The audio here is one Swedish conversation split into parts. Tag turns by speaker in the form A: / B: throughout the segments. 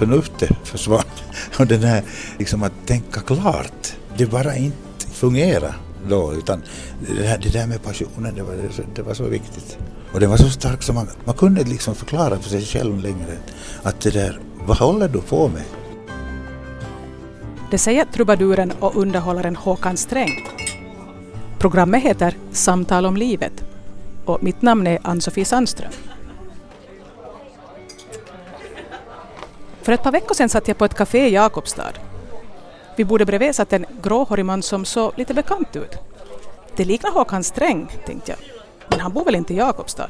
A: förnuftet försvann. Och den här liksom att tänka klart, det bara inte fungerar då utan det, där, det där med passionen det var, det var så viktigt. Och det var så starkt så man, man kunde liksom förklara för sig själv längre att det där, vad håller du på med?
B: Det säger trubaduren och underhållaren Håkan Sträng. Programmet heter Samtal om livet och mitt namn är Ann-Sofie Sandström. För ett par veckor sedan satt jag på ett café i Jakobstad. Vi borde bredvid satt en gråhårig man som såg lite bekant ut. Det liknar Håkan Sträng, tänkte jag. Men han bor väl inte i Jakobstad?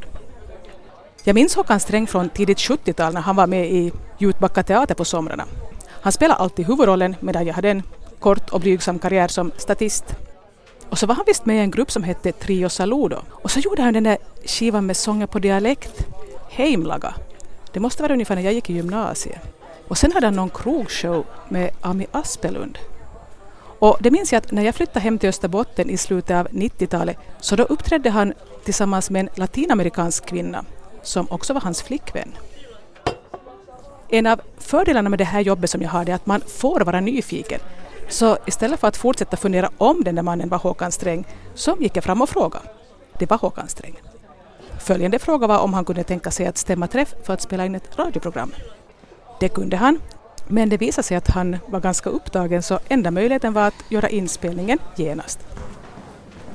B: Jag minns Håkan Sträng från tidigt 70-tal när han var med i Jutbacka teater på somrarna. Han spelade alltid huvudrollen medan jag hade en kort och blygsam karriär som statist. Och så var han visst med i en grupp som hette Trio Saludo. Och så gjorde han den där skivan med sånger på dialekt, Heimlaga. Det måste vara ungefär när jag gick i gymnasiet. Och sen hade han någon krogshow med Ami Aspelund. Och det minns jag att när jag flyttade hem till Österbotten i slutet av 90-talet så då uppträdde han tillsammans med en latinamerikansk kvinna som också var hans flickvän. En av fördelarna med det här jobbet som jag har är att man får vara nyfiken. Så istället för att fortsätta fundera om den där mannen var Håkan Sträng så gick jag fram och frågade. Det var Håkan Sträng. Följande fråga var om han kunde tänka sig att stämma träff för att spela in ett radioprogram. Det kunde han, men det visade sig att han var ganska upptagen så enda möjligheten var att göra inspelningen genast.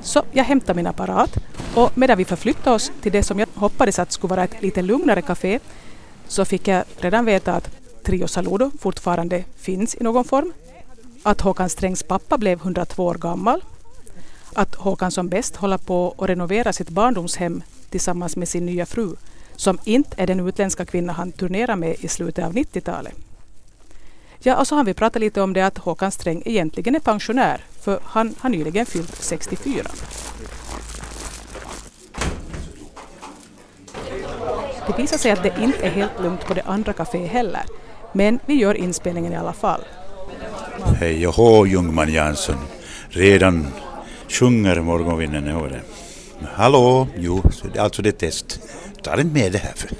B: Så jag hämtade min apparat och medan vi förflyttade oss till det som jag hoppades att skulle vara ett lite lugnare café så fick jag redan veta att Trio Saludo fortfarande finns i någon form, att Håkan Strängs pappa blev 102 år gammal, att Håkan som bäst håller på att renovera sitt barndomshem tillsammans med sin nya fru, som inte är den utländska kvinna han turnerar med i slutet av 90-talet. Ja, och så har vi pratat lite om det att Håkan Sträng egentligen är pensionär, för han har nyligen fyllt 64. Det visar sig att det inte är helt lugnt på det andra kaféet heller, men vi gör inspelningen i alla fall.
A: Hej och hå Ljungman Jansson. Redan sjunger morgonvinden i det. Hallå, jo, alltså det är test. Tar inte med det här. För.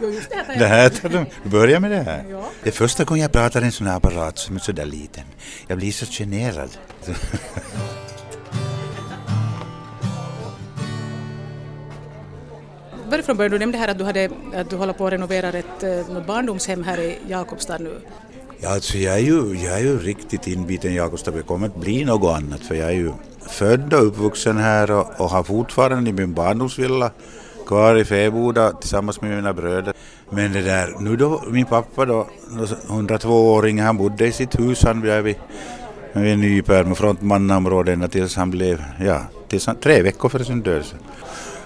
B: Jo, just det här
A: Det här tar de, börja med det här.
B: Ja.
A: Det är första gången jag pratar i en sån här apparat som är så där liten. Jag blir så generad.
B: Varifrån började du nämnde här att du, hade, att du håller på att renovera ett eh, något barndomshem här i Jakobstad nu.
A: Ja, alltså jag är ju, jag är ju riktigt inbiten i Jakobstad. Det kommer att bli något annat för jag är ju född och uppvuxen här och, och har fortfarande min barndomsvilla kvar i Fäboda tillsammans med mina bröder. Men det där, nu då, min pappa då, 102-åring, han bodde i sitt hus, han blev vid, vid Nyperm och frontmannaområdet ända tills han blev, ja, tills han, tre veckor före sin död.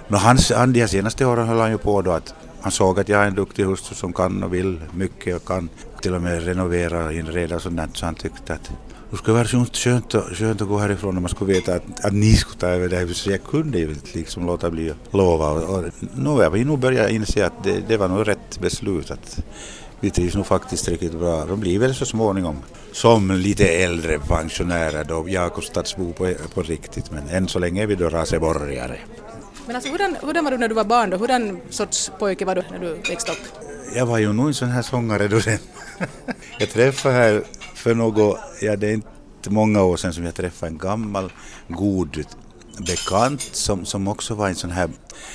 A: Men hans, han, de här senaste åren höll han ju på då att han såg att jag är en duktig hustru som kan och vill mycket och kan till och med renovera och inreda och sånt där, så han tyckte att det skulle vara så skönt, skönt att gå härifrån om man skulle veta att, att ni skulle ta över det här huset. Så jag kunde ju inte liksom låta bli att lova. Och, och, nu nog börjat inse att det, det var nog rätt beslut. Att vi trivs nog faktiskt riktigt bra. De blir väl så småningom som lite äldre pensionärer då Jakobstadsbo på, på riktigt. Men än så länge är vi då raseborgare.
B: Men alltså hurdan, hurdan var du när du var barn då? Hurdan sorts pojke var du när du växte upp?
A: Jag var ju nog en sån här sångare då den. Jag träffade här för något, ja det är inte många år sedan som jag träffade en gammal god bekant som, som också var en sån här,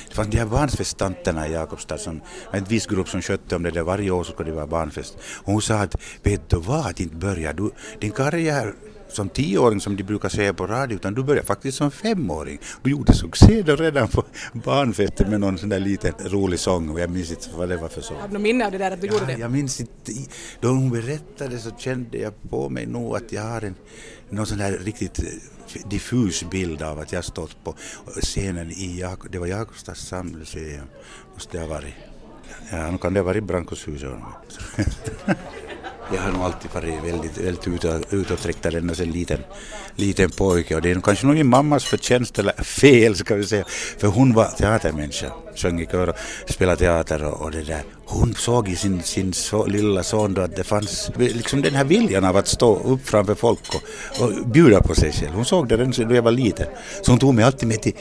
A: det fanns de här barnfesttanterna i Jakobstad som, en viss grupp som skötte om det där. Varje år så skulle det vara barnfest. Och hon sa att, vet du vad, att inte börja. Du, din karriär som tioåring som de brukar säga på radio, utan du började faktiskt som femåring. Du gjorde succé då redan på barnfesten med någon sån där liten rolig sång och jag minns inte vad det var för sång.
B: Har du minne av det där att du gjorde det?
A: Jag minns inte, då hon berättade så kände jag på mig nog att jag har en någon sån här riktigt eh, diffus bild av att jag stått på scenen i, Jak- det var Jakobstads sammuseum, måste det ha varit. Ja, nu kan det ha varit Brankoshuset. Jag har nog alltid varit väldigt, väldigt utåtriktad ända sedan liten, liten pojke. Och det är nog kanske nog min mammas förtjänst eller fel ska vi säga, för hon var teatermänniska sjöng i kör och spelade teater och, och det där. Hon såg i sin, sin so, lilla son då att det fanns liksom den här viljan av att stå upp framför folk och, och bjuda på sig själv. Hon såg det redan då jag var liten. Så hon tog mig alltid med till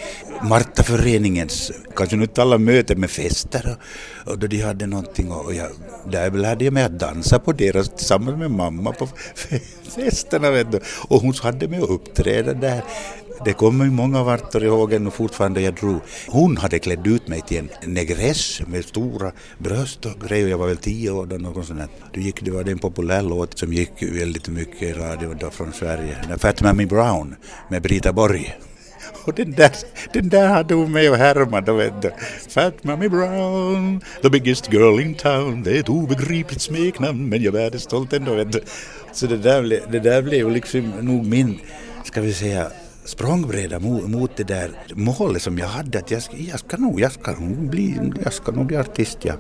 A: Martaföreningens, kanske nu inte alla möten med fester och, och då de hade någonting och, och jag, där lärde jag mig att dansa på deras tillsammans med mamma på festerna vet du. Och hon hade mig att uppträda där. Det kommer många vartor ihåg ännu fortfarande jag drog. Hon hade klätt ut mig till en negress med stora bröst och grejer. Jag var väl tio år då något sånt där. Då gick, det var en populär låt som gick väldigt mycket i radio då från Sverige. Fat Mammy Brown med Brita Borg. Och den där, den där hade hon med och härmade, vet du. Fat Mammy Brown, the biggest girl in town. Det är ett obegripligt smeknamn men jag är stolt ändå, vet du. Så det där, det där blev liksom nog min, ska vi säga, språngbräda mot, mot det där målet som jag hade att jag, jag ska nog, jag ska nog bli, jag ska nog bli artist, ja.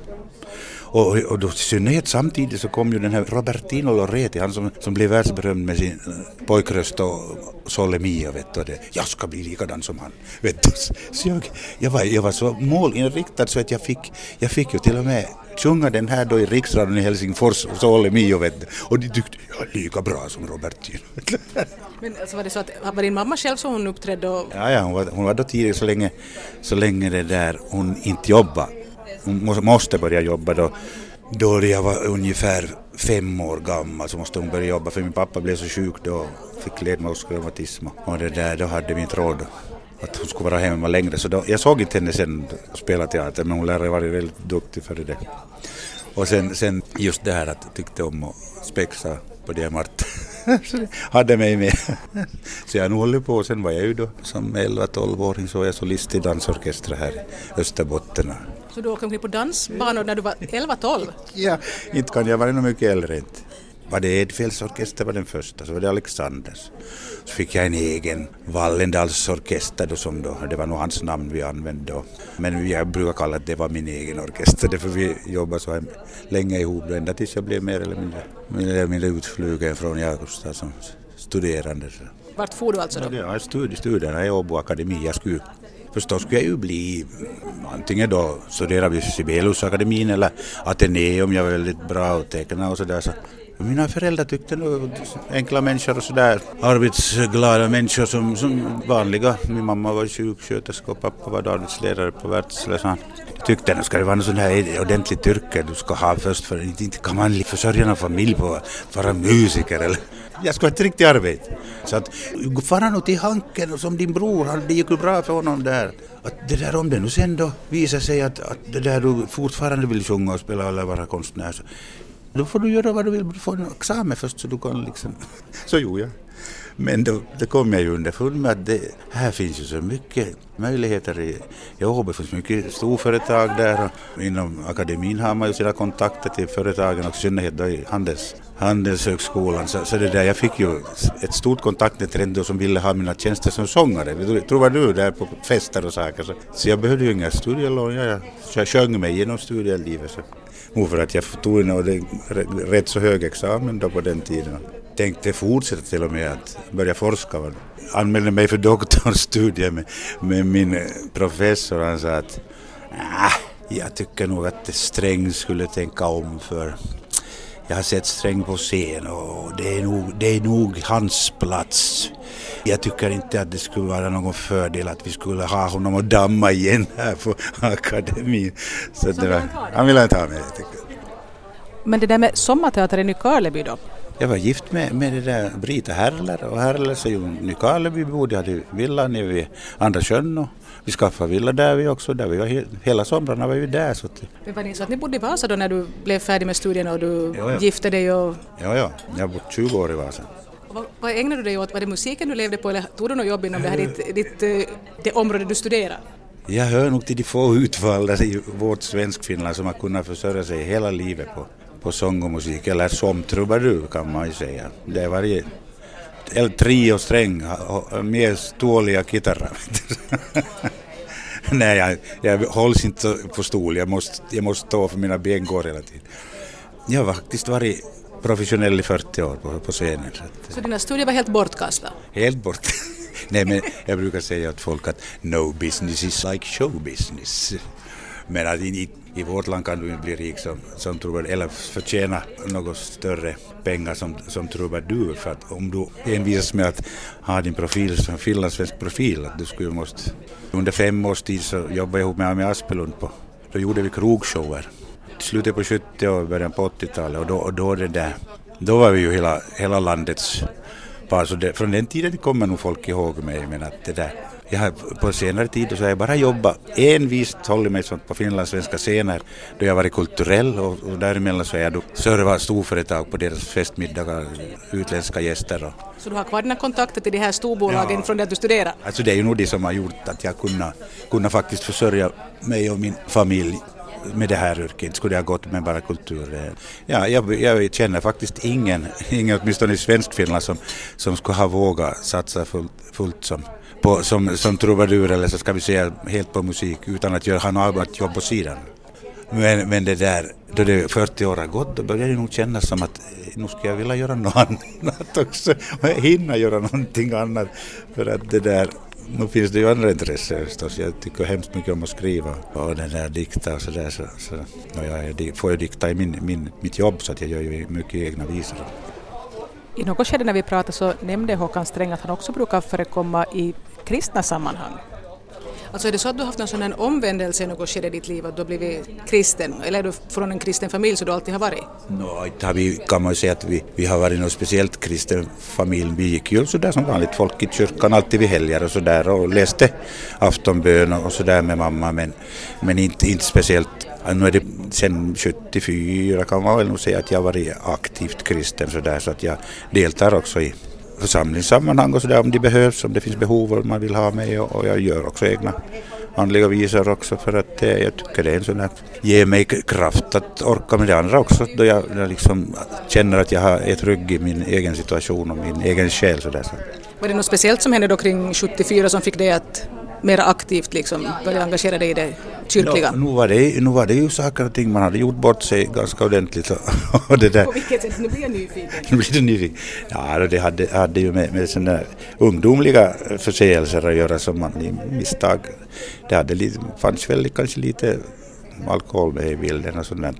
A: Och, och då i synnerhet samtidigt så kom ju den här Robertino Loretti, han som, som blev världsberömd med sin eh, pojkröst och Sole Mio, vet du, det, jag ska bli likadan som han. Vet du. Så jag, jag, var, jag var så målinriktad så att jag fick, jag fick ju till och med sjunga den här då i riksradion i Helsingfors, Sole Mio, vet du. Och de tyckte jag är lika bra som Robertino.
B: Men alltså var det så att, var din mamma själv som hon uppträdde? Och...
A: Ja, ja hon, var, hon var då tidigare så länge, så länge det där hon inte jobbade måste börja jobba då, då jag var ungefär fem år gammal så måste hon börja jobba för min pappa blev så sjuk då, fick ledmagsreumatism och det där, då hade vi inte råd att hon skulle vara hemma längre. Så då, jag såg inte henne sen spela teater men hon lärde varit väldigt duktig för det. Och sen, sen just det här att jag tyckte om att spexa på diamant. hade mig med. Så jag har nog hållit på. Sen var jag ju då som 11-12-åring så var jag solist i dansorkestrar här i Österbotten
B: så du åkte omkring på dansbanor när du var 11-12?
A: ja, inte kan jag vara nog mycket äldre inte. Var det Edfeldts orkester var den första, så var det Alexanders. Så fick jag en egen Wallendalsorkester då som då, det var nog hans namn vi använde då. Men jag brukar kalla att det var min egen orkester, därför vi jobbade så länge ihop då, ända tills jag blev mer eller mindre, mer eller mindre utflugen från Jakobstad som studerande.
B: Vart for du alltså då?
A: Ja, studi studierna i Åbo akademi. Jag skulle Förstås skulle jag ju bli antingen då studera vid Sibeliusakademin eller Ateneum, jag var väldigt bra att teckna och sådär. Så mina föräldrar tyckte nog enkla människor och sådär arbetsglada människor som, som vanliga. Min mamma var sjuksköterska och pappa var arbetsledare på Wärtsilä. Tyckte att ska det vara något sånt här ordentligt yrke du ska ha först för inte kan man försörja en familj på att vara musiker eller jag skulle ha ett riktigt arbete. Så att fara nog till Hanken som din bror, det gick ju bra för honom där. Att det där om det nu sen då visar sig att, att det där du fortfarande vill sjunga och spela eller vara konstnär så då får du göra vad du vill, du får en examen först så du kan liksom... Så gjorde jag. Men då, då kom jag ju underfund med att det, här finns ju så mycket möjligheter. I, I Åbo finns mycket storföretag där och inom akademin har man ju sina kontakter till företagen och i synnerhet då i handels, Handelshögskolan. Så, så det där, jag fick ju ett stort kontaktnät ändå som ville ha mina tjänster som sångare. Tror var du där på fester och saker. Så, så jag behövde ju inga studielån. Jag, jag sjöng mig genom studielivet. Så. Och för att jag tog en rätt så hög examen då på den tiden. Tänkte fortsätta till och med att börja forska. Anmälde mig för doktorstudier med, med min professor. Han sa att nah, jag tycker nog att Sträng skulle tänka om för jag har sett Sträng på scen och det är nog, det är nog hans plats. Jag tycker inte att det skulle vara någon fördel att vi skulle ha honom och damma igen här på akademin. Så, Så det var, han ville inte ha mig.
B: Men det där med sommarteater i Nykarleby då?
A: Jag var gift med, med det där Brita Herler och Herler ju Nykarlebybor. De hade villa nere vid Andra sjön och vi skaffade villa där vi också. Där vi var, hela somrarna var vi där. Så att,
B: Men var det så att ni bodde i Vasa då när du blev färdig med studierna och du ja, ja. gifte dig? Och...
A: Ja, ja. Jag har bott 20 år i Vasa.
B: Vad, vad ägnade du dig åt? Var det musiken du levde på eller tog du något jobb inom det, här ditt, ditt, eh, det område du studerade?
A: Jag hör nog till de få utvalda i vårt Svenskfinland som har kunnat försörja sig hela livet på, på sång och musik, eller som trubadur kan man ju säga. Det är varje trio sträng, mer ståliga gitarrer. Nej, jag, jag hålls inte på stol, jag måste, jag måste stå för mina ben går hela tiden. Jag har faktiskt varit professionell i 40 år på, på scenen.
B: Så, att, så dina studier var helt bortkastade?
A: Helt bort. Nej men jag brukar säga åt folk att no business is like show business. Men att i, i vårt land kan du inte bli rik som, som trubadur eller förtjäna något större pengar som, som trubadur för att om du envisas med att ha din profil som finlandssvensk profil att du skulle måste under fem års tid så jobbade jag ihop med Ami Aspelund på då gjorde vi krogshower. Slutet på 70 och början på 80-talet och då, och då det där då var vi ju hela, hela landets par. Så det, från den tiden kommer nog folk ihåg mig men att det där jag har på senare tid så har jag bara jobbat envist, hållit mig på finlandssvenska scener då jag varit kulturell och, och däremellan så har jag servat storföretag på deras festmiddagar, utländska gäster. Och.
B: Så du har kvar dina kontakter till de här storbolagen ja. från det att du studerar?
A: Alltså det är ju nog det som har gjort att jag kunnat, kunnat faktiskt försörja mig och min familj med det här yrket, skulle jag gått med bara kultur. Ja, jag, jag känner faktiskt ingen, ingen åtminstone i svensk Finland som, som skulle ha vågat satsa fullt, fullt som på, som, som trubadur eller så ska vi säga helt på musik utan att göra, ha något annat jobb på sidan. Men, men det där, då det 40 år har gått, då börjar det nog kännas som att eh, nu ska jag vilja göra något annat också. Och hinna göra någonting annat. För att det där, nu finns det ju andra intressen förstås. Jag tycker hemskt mycket om att skriva och den där dikta och sådär. Så, så, och jag får ju dikta i min, min, mitt jobb så att jag gör ju mycket egna visor.
B: I något skede när vi pratade så nämnde Håkan Sträng att han också brukar förekomma i kristna sammanhang. Alltså är det så att du har haft någon sån omvändelse i något skede i ditt liv att du har blivit kristen eller är du från en kristen familj så du alltid har varit?
A: No, inte har vi, kan man säga att vi, vi har varit någon speciellt kristen familj. Vi gick ju sådär som vanligt folk i kyrkan alltid vid helger och sådär och läste aftonbön och sådär med mamma men, men inte, inte speciellt nu är det sen 74 kan man väl nog säga att jag har varit aktivt kristen sådär så att jag deltar också i församlingssammanhang och sådär om det behövs, om det finns behov och man vill ha mig och, och jag gör också egna andliga visor också för att eh, jag tycker det är en sån här, ger mig kraft att orka med det andra också då jag, jag liksom känner att jag har ett rygg i min egen situation och min egen själ sådär. Så.
B: Var det något speciellt som hände då kring 74 som fick dig att mer aktivt liksom börja engagera dig i det kyrkliga?
A: No, nu, var det, nu var det ju saker och ting, man hade gjort bort sig ganska ordentligt. Och, och det där.
B: På vilket sätt? Nu blir jag nyfiken.
A: nu blir du nyfiken. Ja, det hade, hade ju med, med sådana ungdomliga förseelser att göra som man misstag. Det hade lite, fanns väl kanske lite alkohol med i bilden och sådant.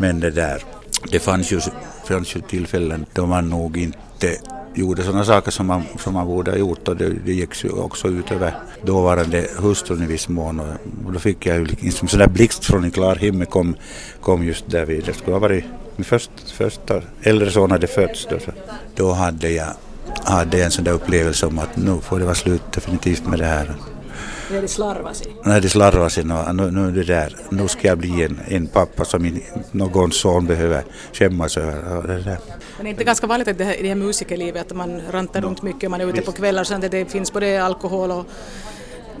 A: Men det där, det fanns ju, fanns ju tillfällen då man nog inte gjorde sådana saker som man, som man borde ha gjort och det, det gick ju också ut över dåvarande hustrun i viss mån och då fick jag ju liksom sån där blixt från en klar himmel kom, kom just där vid, det skulle ha varit min först, första äldre son hade fötts då, så då hade jag hade en sån där upplevelse om att nu får det vara slut definitivt med det här.
B: När det slarvas i?
A: När det slarvas i. Nu, nu, det där. nu ska jag bli en, en pappa som in, någon son behöver skämmas över. Det där.
B: Men det är inte ganska vanligt att det här, i det här musikerlivet att man rantar runt mycket, man är ute på kvällar så att det finns både alkohol och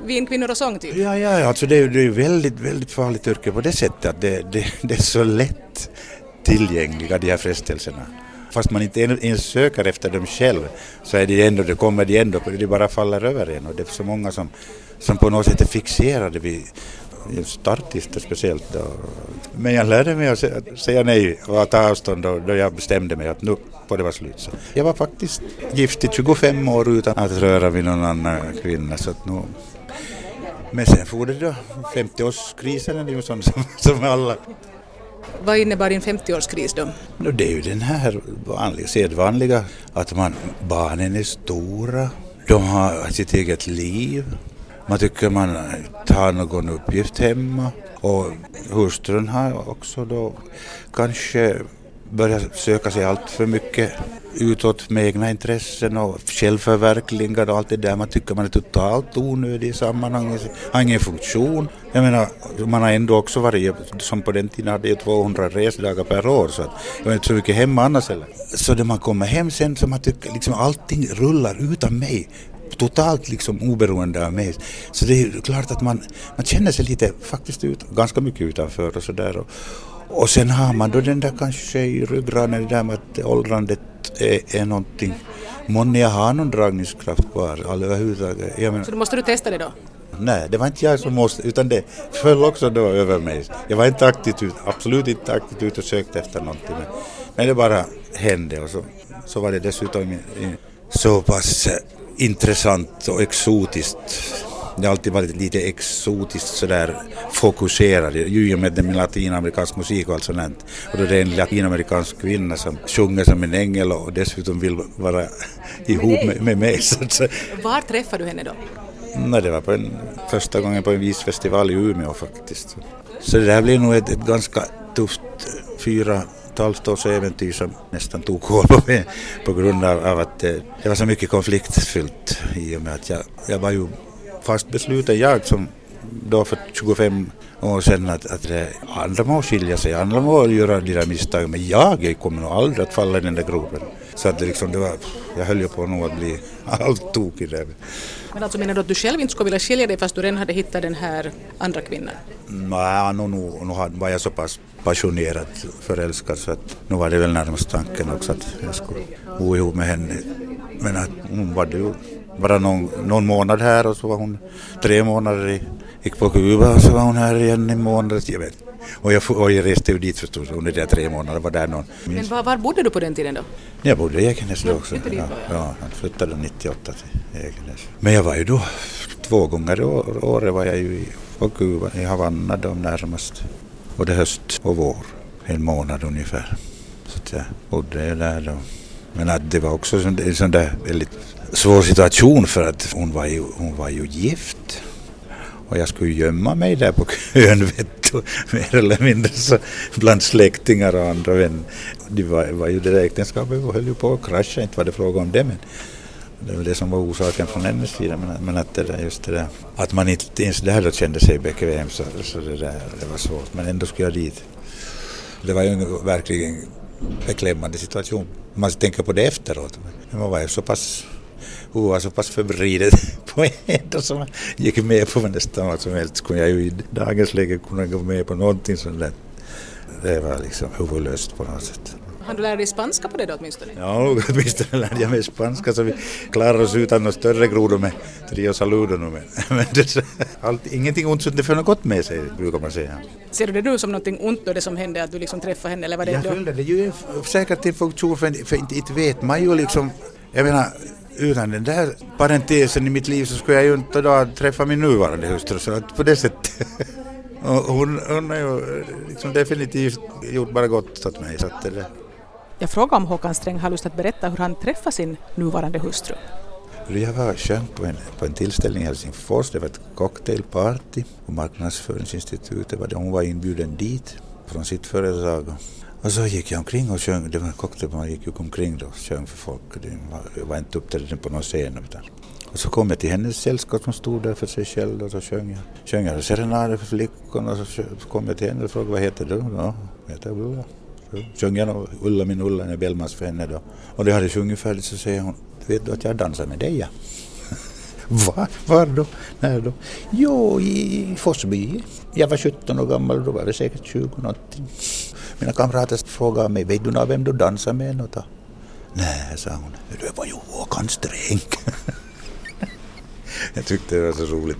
B: vinkvinnor och sång typ?
A: Ja, ja, alltså det är ju väldigt, väldigt farligt yrke på det sättet att det, det, det är så lätt tillgängliga de här frestelserna fast man inte ens söker efter dem själv så är det ändå, det kommer de ändå, det bara faller över en och det är så många som, som på något sätt är fixerade vid just artister speciellt. Då. Men jag lärde mig att säga nej och att ta avstånd då, då jag bestämde mig att nu får det vara slut. Så jag var faktiskt gift i 25 år utan att röra vid någon annan kvinna. Så att nu, men sen får det då, 50-årskrisen är ju sån som, som alla.
B: Vad innebar din 50-årskris då?
A: No, det är ju den här vanliga, sedvanliga att man, barnen är stora, de har sitt eget liv, man tycker man tar någon uppgift hemma och hustrun har också då kanske börjar söka sig allt för mycket utåt med egna intressen och självförverkligande och allt det där. Man tycker man är totalt onödig i sammanhanget, har ingen funktion. Jag menar, man har ändå också varit, som på den tiden hade jag 200 resdagar per år så att jag var inte så mycket hemma annars heller. Så när man kommer hem sen så man tycker liksom allting rullar utan mig totalt liksom oberoende av mig. Så det är klart att man, man känner sig lite faktiskt ut, ganska mycket utanför och sådär. Och, sen har man då den där kanske i ryggraden, det där med att åldrandet är, är någonting. Månne jag har någon dragningskraft kvar överhuvudtaget.
B: Så då måste du testa det då?
A: Nej, det var inte jag som måste, utan det föll också då över mig. Jag var inte aktivt ut, absolut inte aktivt ute och sökte efter någonting. Men, men det bara hände och så, så var det dessutom i, i, så pass intressant och exotiskt det har alltid varit lite exotiskt sådär fokuserad, ju i och med det med latinamerikansk musik och allt sånt. Och då är det en latinamerikansk kvinna som sjunger som en ängel och dessutom vill vara ihop med, med mig.
B: Var träffade du henne då?
A: Nej, det var på en, första gången på en visfestival i Umeå faktiskt. Så det här blev nog ett, ett ganska tufft fyra ett halvt års äventyr som nästan tog kål på mig på grund av, av att det, det, var så mycket konfliktfyllt i och med att jag, jag var ju fast besluten, jag som då för 25 år sedan att, att det, andra må skilja sig, andra må göra de där misstag men jag kommer nog aldrig att falla i den där gropen. Så att det liksom, det var, jag höll ju på nog att bli allt tokig där.
B: Men alltså menar du att du själv inte skulle vilja skilja dig fast du redan hade hittat den här andra kvinnan?
A: Nej, nu, nu, nu var jag så pass passionerat förälskad så att nu var det väl närmast tanken också att jag skulle bo ihop med henne. Men att hon var ju bara någon, någon månad här och så var hon tre månader i, gick på Kuba och så var hon här igen i månad. Jag vet. Och jag, och jag reste ju dit förstås under de tre månaderna. Var där någon.
B: Men var, var bodde du på den tiden då?
A: Jag bodde i Ekenäs då också. Ja, ja, jag flyttade 98 till Ekenäs. Men jag var ju då två gånger i året var jag ju på Kuba, i Havanna då närmast. Både höst och vår, en månad ungefär. Så jag bodde där då. Men att det var också en sån där väldigt svår situation för att hon var ju, hon var ju gift. Och jag skulle gömma mig där på kön, vet du, mer eller mindre så, bland släktingar och andra vänner. Det var, var ju det där äktenskapet höll ju på att krascha, inte var det fråga om det men det var det som var orsaken från hennes sida. Men, men att det där, just det där, att man inte ens där då kände sig bekväm så, så det där, det var svårt. Men ändå skulle jag dit. Det var ju en verkligen beklämmande situation. Man tänker på det efteråt. Men man var ju så pass hon var så pass förvriden på en som jag gick med på nästan vad som helst. Skulle jag ju i dagens läge kunna gå med på någonting sånt där. Det var liksom huvudlöst på något sätt.
B: Har du lärt dig spanska på det då åtminstone?
A: Ja, åtminstone lärde jag mig spanska så vi klarar oss utan några större grodor med trio saludo nu. Men det, allt, ingenting ont som det för något gott med sig, brukar man säga.
B: Ser du det nu som någonting ont då det som hände, att du liksom träffade henne? Eller var det
A: jag följde det ju säkert en funktion för, för inte, inte vet man ju liksom, jag menar utan den där parentesen i mitt liv så skulle jag ju inte då träffa min nuvarande hustru så att på det sättet hon, hon har ju liksom definitivt gjort bara gott åt mig. Så att det,
B: jag frågade om Håkan Sträng har lust att berätta hur han träffade sin nuvarande hustru.
A: Jag var sjöng på en, på en tillställning i Helsingfors, det var ett cocktailparty på marknadsföringsinstitutet. Var det, hon var inbjuden dit från sitt företag. Och så gick jag omkring och sjöng, det var en cocktail, man gick ju omkring då och sjöng för folk. Det var, var inte uppträdande på någon scen utan och så kom jag till hennes sällskap som stod där för sig själv och så sjöng jag, sjöng jag serenader för flickorna och så kom jag till henne och frågade vad heter du? Ja, jag heter Ulla. Så sjöng jag nog Ulla min Ulla, en Bellmans för henne då. Och det hade sjungit färdigt så säger hon, vet du att jag dansar med dig ja? Va? Var då? När då? Jo, i Forsby. Jag var 17 år gammal och då var det säkert 20 någonting. Mina kamrater frågade mig, vet du vem du dansar med? Något? Nej, sa hon, det var ju Håkan Sträng. jag tyckte det var så roligt.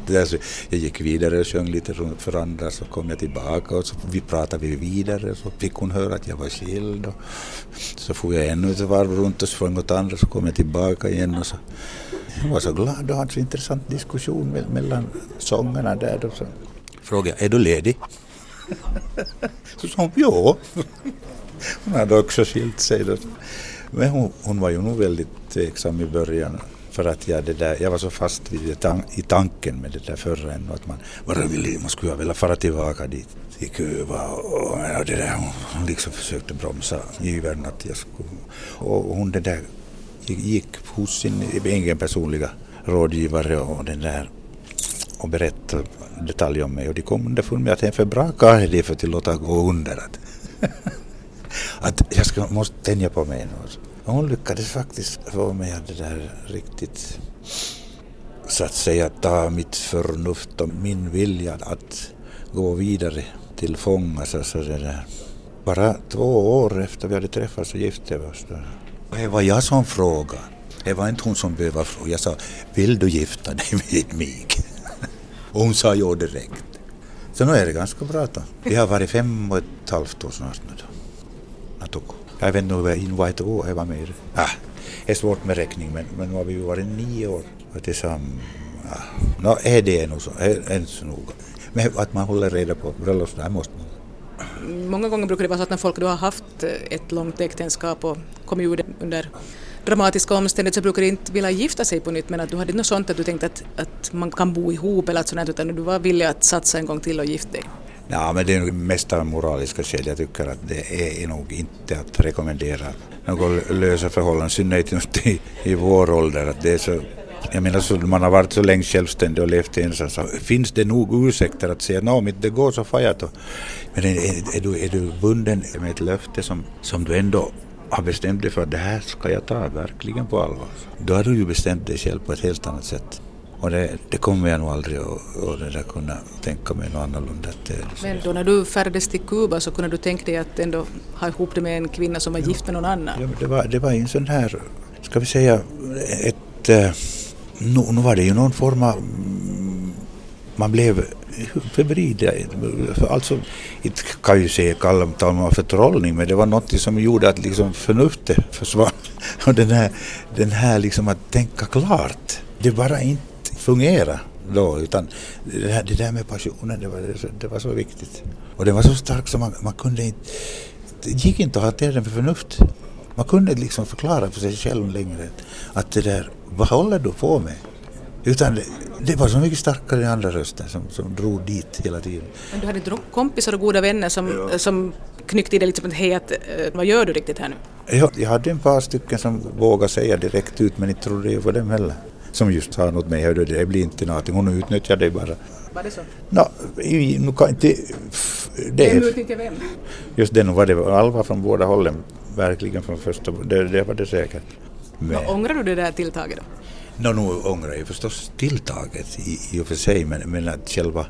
A: jag gick vidare och sjöng lite för andra så kom jag tillbaka och så vi pratade vi vidare så fick hon höra att jag var skild. Och så får jag ännu ett varv runt och sjöng åt andra så kom jag tillbaka igen och så jag var så glad och hade så intressant diskussion mellan sångerna där. Då, så frågade jag, är du ledig? så sa hon, ja. Hon hade också skilt sig då. Men hon, hon var ju nog väldigt tveksam i början för att jag, det där, jag var så fast vid det, i tanken med det där förra ännu att man bara ville, man skulle vilja fara tillbaka dit till Kuba och, och det där, hon liksom försökte bromsa ivern att jag skulle, och hon det där gick hos sin egen personliga rådgivare och den där och berättade detaljer om mig och de kom underfund med att jag är för bra karl för att låta gå under. Att, att jag ska, måste tänja på mig nu. Hon lyckades faktiskt få mig att det där riktigt så att säga ta mitt förnuft och min vilja att gå vidare till fångas. så det där. Bara två år efter vi hade träffats så gifte vi oss. Det var jag som frågade. Det var inte hon som behövde fråga. Jag sa, vill du gifta dig med mig? Och hon sa ja direkt. Så nu är det ganska bra då. Vi har varit fem och ett halvt år snart nu då. Natuko. Jag vet inte hur var ett år jag var med. Ah, det är svårt med räkning men, men nu har vi ju varit nio år tillsammans. Ja. No, är det nog så, är så noga. Men att man håller reda på bröllopsdagen måste man.
B: Många gånger brukar det vara så att när folk då har haft ett långt äktenskap och kommit ur det under dramatiska omständigheter så brukar du inte vilja gifta sig på nytt men att du hade något sånt att du tänkte att, att man kan bo ihop eller sånt utan du var villig att satsa en gång till och gifta dig?
A: Ja, men det är nog mest av moraliska skäl. Jag tycker att det är nog inte att rekommendera något lösa förhållanden, i synnerhet i, i vår ålder. Att det är så, jag menar, så man har varit så länge självständig och levt ensam så finns det nog ursäkter att säga att om det går så får jag Men är, är, du, är du bunden med ett löfte som, som du ändå har bestämt dig för att det här ska jag ta verkligen på allvar. Då har du ju bestämt dig själv på ett helt annat sätt. Och det, det kommer jag nog aldrig att, kunna tänka mig något annorlunda.
B: Men då när du färdades till Kuba så kunde du tänka dig att ändå ha ihop det med en kvinna som var ja. gift med någon annan?
A: Ja, det, var, det var en sån här, ska vi säga, ett... Eh, nu, nu var det ju någon form av... Man blev febril. Alltså, inte kan ju säga kalla man för förtrollning, men det var något som gjorde att liksom förnuftet försvann. Och den här, den här liksom att tänka klart, det bara inte fungerar då, utan det, här, det där med passionen, det var, det var så viktigt. Och det var så starkt så man, man kunde inte, det gick inte att hantera den med förnuft. Man kunde liksom förklara för sig själv längre att det där, vad håller du på med? Utan det, var så mycket starkare än andra rösten som, som drog dit hela tiden.
B: Men du hade inte kompisar och goda vänner som, ja. som knyckte i dig lite som att hej, att, vad gör du riktigt här nu?
A: Ja, jag hade en par stycken som vågade säga direkt ut men inte trodde jag på dem heller som just sa något med hörde det blir inte någonting, hon utnyttjar dig bara.
B: Var det så?
A: No, nu kan inte...
B: Det, vem utnyttjar vem?
A: Just det, nu var det Alva från båda hållen, verkligen från första, det, det var det säkert.
B: Men, no, ångrar du det där tilltaget då?
A: No, nu ångrar jag förstås tilltaget i, i och för sig, men, men att själva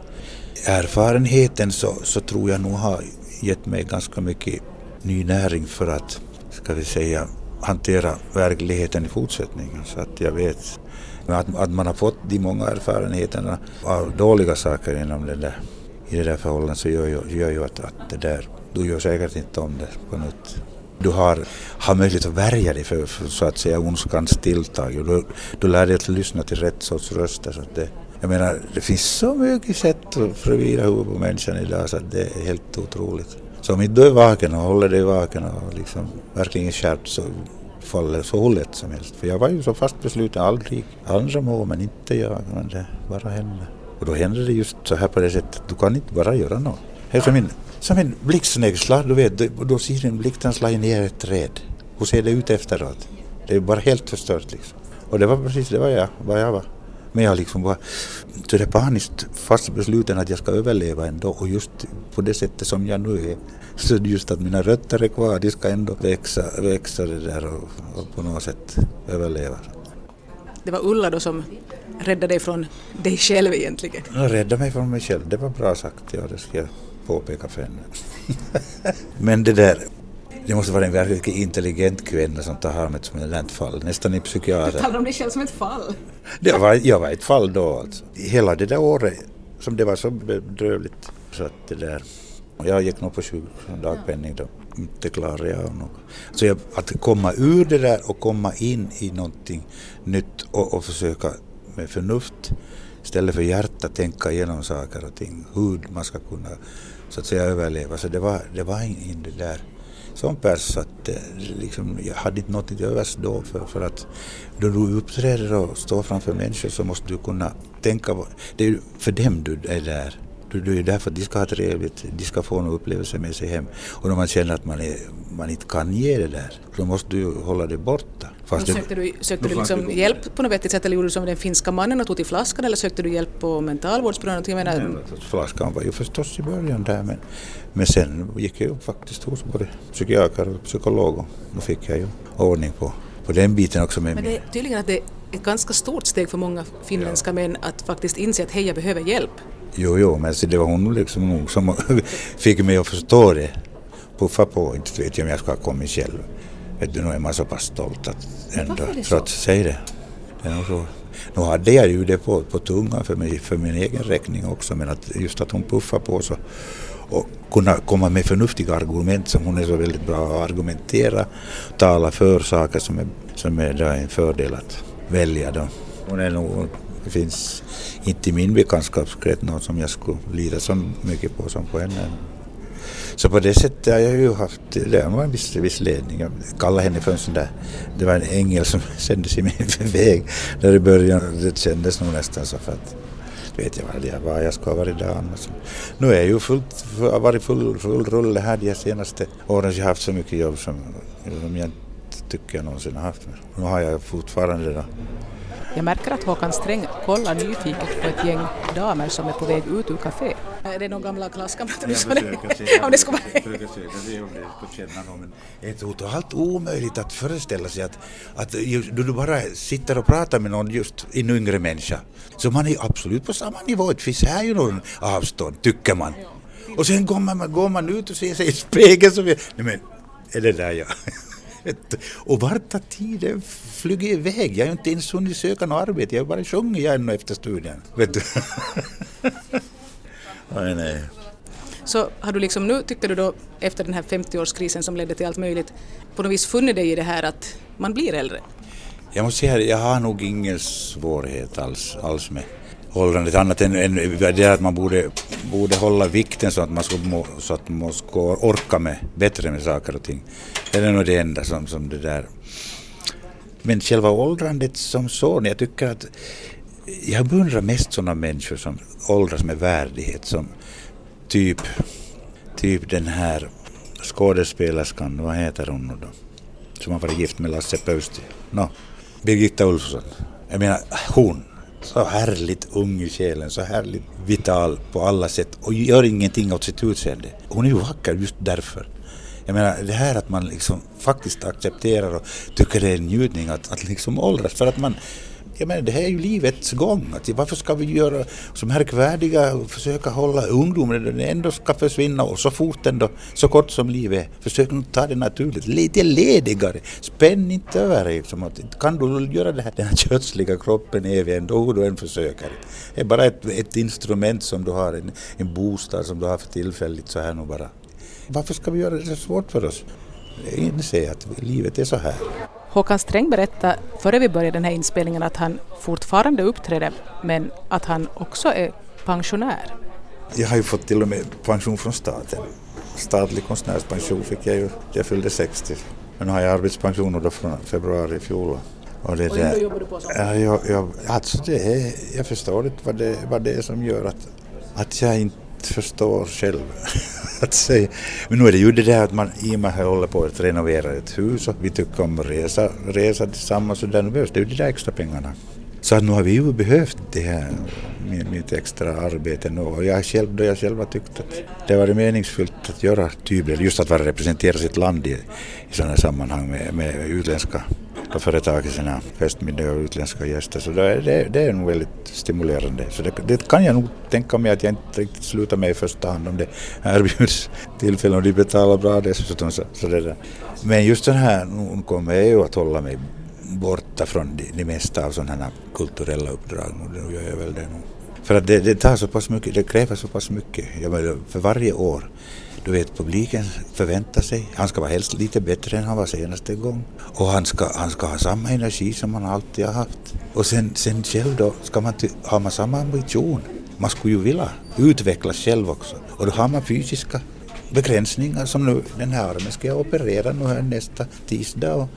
A: erfarenheten så, så tror jag nog har gett mig ganska mycket ny näring för att, ska vi säga, hantera verkligheten i fortsättningen. Så att jag vet att, att man har fått de många erfarenheterna av dåliga saker inom det där, i det där förhållandet så gör ju, gör ju att, att det där, du gör säkert inte om det på nytt. Du har, har möjlighet att värja dig för, för så att säga ondskans tilltag. Du, du lär dig att lyssna till rätt sorts röster. Så det, jag menar, det finns så mycket sätt att förvira huvudet på människan idag så att det är helt otroligt. Så om inte du är vaken och håller dig vaken och liksom verkligen skärpt så faller så lätt som helst. För jag var ju så fast besluten, aldrig andra må men inte jag, men det bara hände. Och då händer det just så här på det sättet, du kan inte bara göra något. Som en, som en blixtsnägsla, du vet, då ser en blixten ner ett träd. Hur ser det ut efteråt? Det är bara helt förstört liksom. Och det var precis det var jag, vad jag var. Men jag liksom var så det paniskt fast besluten att jag ska överleva ändå och just på det sättet som jag nu är. Så just att mina rötter är kvar, de ska ändå växa, växa det där och, och på något sätt överleva.
B: Det var Ulla då som räddade dig från dig själv egentligen?
A: Ja, räddade mig från mig själv, det var bra sagt, ja det ska jag påpeka för henne. Men det där, det måste vara en verkligt intelligent kvinna som tar hand om ett sådant fall, nästan en psykiater.
B: Du talar om dig själv som ett fall?
A: Det var, jag var ett fall då alltså. Hela det där året som det var så bedrövligt så att det där jag gick nog på dagpenning då. Inte klarade jag något. Så jag, att komma ur det där och komma in i någonting nytt och, och försöka med förnuft istället för hjärta tänka igenom saker och ting. Hur man ska kunna så att säga överleva. Så det var, det var in, det där som pers att eh, liksom, jag hade inte något till övers då för, för att då du uppträder och står framför människor så måste du kunna tänka, det är för dem du är där. Du är där för att de ska ha trevligt, de ska få en upplevelse med sig hem. Och när man känner att man, är, man inte kan ge det där, så måste du hålla det borta.
B: Fast sökte du, sökte du liksom hjälp på något vettigt sätt eller gjorde du som den finska mannen och tog till flaskan eller sökte du hjälp på mentalvårdsbyrån?
A: Menar... Flaskan var ju förstås i början där men, men sen gick jag ju faktiskt hos både psykiater och psykolog och då fick jag ju ordning på, på den biten också.
B: Med men det är tydligen att det är ett ganska stort steg för många finländska ja. män att faktiskt inse att hej, jag behöver hjälp.
A: Jo, jo, men det var hon liksom som fick mig att förstå det. Puffa på, inte vet jag om jag ska ha kommit själv. Vet du, nu är man så pass stolt att ändå, trots sig det. det är så. Nu hade jag ju det på, på tungan för, mig, för min egen räkning också, men att just att hon puffar på så och kunna komma med förnuftiga argument som hon är så väldigt bra att argumentera, tala för saker som är, som är en fördel att välja. Då. Hon är nog det finns inte i min bekantskapskrets någon som jag skulle lida så mycket på som på henne. Så på det sättet har jag ju haft, det var en viss, viss ledning. Jag kallade henne för en sån där, det var en ängel som sändes i min väg där i början. Det kändes nog nästan så för att vet jag vad jag, var jag ska ha varit där annars. Nu är jag ju fullt, varit full, full rulle här de senaste åren. Jag har haft så mycket jobb som, som jag inte tycker jag någonsin har haft. Nu har jag fortfarande det.
B: Jag märker att Håkan Sträng kollar nyfiket på ett gäng damer som är på väg ut ur café. Är det några gamla klasskamrater?
A: Jag försöker se,
B: om det skulle vara
A: jag försöker se om det skulle känna någon. Men det är totalt omöjligt att föreställa sig att, att då du bara sitter och pratar med någon just en yngre människa så man är absolut på samma nivå. Det finns här ju någon avstånd, tycker man. Och sen går man, går man ut och ser sig i spegeln så vi, nej men, är det där jag? Och vart har tiden flugit iväg? Jag har inte ens hunnit söka något arbete, jag har bara sjungit ännu efter studien. Vet du? nej, nej.
B: Så har du liksom nu, tycker du då, efter den här 50-årskrisen som ledde till allt möjligt, på något vis funnit dig i det här att man blir äldre?
A: Jag måste säga att jag har nog ingen svårighet alls, alls med åldrandet annat än, än det att man borde, borde hålla vikten så att man ska, må, så att man ska orka med bättre med saker och ting. Det är nog det enda som, som det där. Men själva åldrandet som så, jag tycker att jag beundrar mest sådana människor som åldras med värdighet som typ, typ den här skådespelerskan, vad heter hon nu då? Som har varit gift med Lasse Pöysti. No, Birgitta Ulfsson. Jag menar, hon så härligt ung i själen, så härligt vital på alla sätt och gör ingenting åt sitt utseende. Hon är ju vacker just därför. Jag menar det här att man liksom faktiskt accepterar och tycker det är en njutning att, att liksom åldras för att man jag menar, det här är ju livets gång. Att varför ska vi göra så märkvärdiga och försöka hålla ungdomen när den ändå ska försvinna och så fort ändå, så kort som livet är. Försök nu ta det naturligt, lite ledigare. Spänn inte över dig. liksom. kan du göra det här, den här kötsliga kroppen evig ändå hur du än försöker. Det är bara ett, ett instrument som du har, en, en bostad som du har för tillfället så här nu bara. Varför ska vi göra det så svårt för oss? Inse att livet är så här.
B: Håkan Sträng berättade före vi började den här inspelningen att han fortfarande uppträder men att han också är pensionär.
A: Jag har ju fått till och med pension från staten. Statlig konstnärspension fick jag ju, jag fyllde 60. Men nu har jag arbetspension då från februari i fjol.
B: Och, det och där, jobbar du på?
A: Ja, jag, jag, alltså det är, jag förstår inte vad det, vad det är som gör att, att jag inte förstår själv. att säga. Men nu är det ju det där att man i och med att jag håller på att renovera ett hus och vi tycker om att resa, resa tillsammans och där nu behövs det är ju de där extra pengarna. Så att nu har vi ju behövt det här med mitt extra arbete nu och jag själv, då jag själv har tyckt att det har varit meningsfullt att göra tybel, just att vara representera sitt land i, i sådana sammanhang med, med utländska utländska företag i sina festmiddagar och utländska gäster. Så det, det, det är nog väldigt stimulerande. Så det, det, kan jag nog tänka mig att jag inte riktigt slutar med i första hand om det erbjuds tillfällen och de betalar bra dessutom. Så, så det där. Men just den här, nu kommer jag ju att hålla mig borta från det, det mesta av sådana här kulturella uppdrag. Nu gör jag väl det nu. För att det, det, tar så pass mycket, det kräver så pass mycket. Jag menar, för varje år du vet, publiken förväntar sig, han ska vara helst lite bättre än han var senaste gång. Och han ska, han ska ha samma energi som han alltid har haft. Och sen, sen själv då, ska man har man samma ambition. Man skulle ju vilja utvecklas själv också. Och då har man fysiska begränsningar som nu, den här armen ska jag operera nu här nästa tisdag. Och,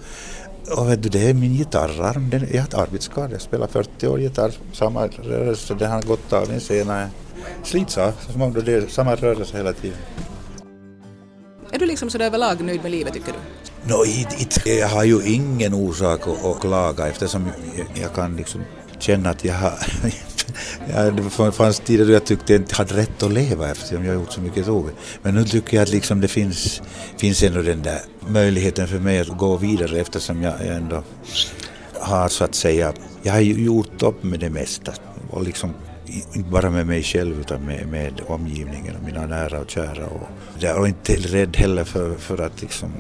A: och vet du, det är min gitarrarm, den, jag har ett arbetsskada, jag spelar 40 år gitarr, samma rörelse, den har gått av min senare slits av, som det är samma rörelse hela tiden.
B: Är du liksom sådär överlag nöjd med livet tycker du?
A: No, it, it, jag har ju ingen orsak att, att klaga eftersom jag, jag kan liksom känna att jag har Ja, det fanns tider då jag tyckte jag inte hade rätt att leva eftersom jag gjort så mycket dåligt. Men nu tycker jag att liksom det finns, finns ändå den där möjligheten för mig att gå vidare eftersom jag ändå har så att säga, jag har gjort upp med det mesta och liksom inte bara med mig själv utan med, med omgivningen och mina nära och kära. Och jag är inte rädd heller för, för att liksom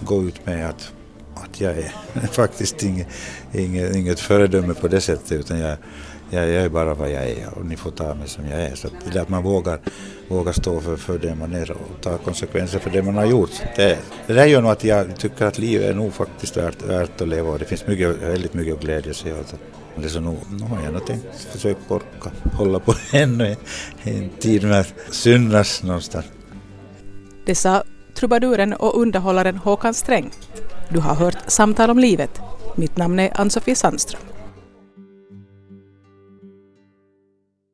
A: gå ut med att, att jag är faktiskt inget, inget, inget föredöme på det sättet utan jag, jag, jag är bara vad jag är och ni får ta mig som jag är. Så det att man vågar, vågar stå för, för det man är och ta konsekvenser för det man har gjort. Det, det där gör nog att jag tycker att livet är nog faktiskt värt, värt att leva och det finns mycket, väldigt mycket att glädja sig åt. Det så nog, nu har jag nog tänkt försöka orka hålla på ännu en tid med att synas någonstans.
B: Det sa trubaduren och underhållaren Håkan Sträng. Du har hört Samtal om livet. Mitt namn är Ann-Sofie Sandström.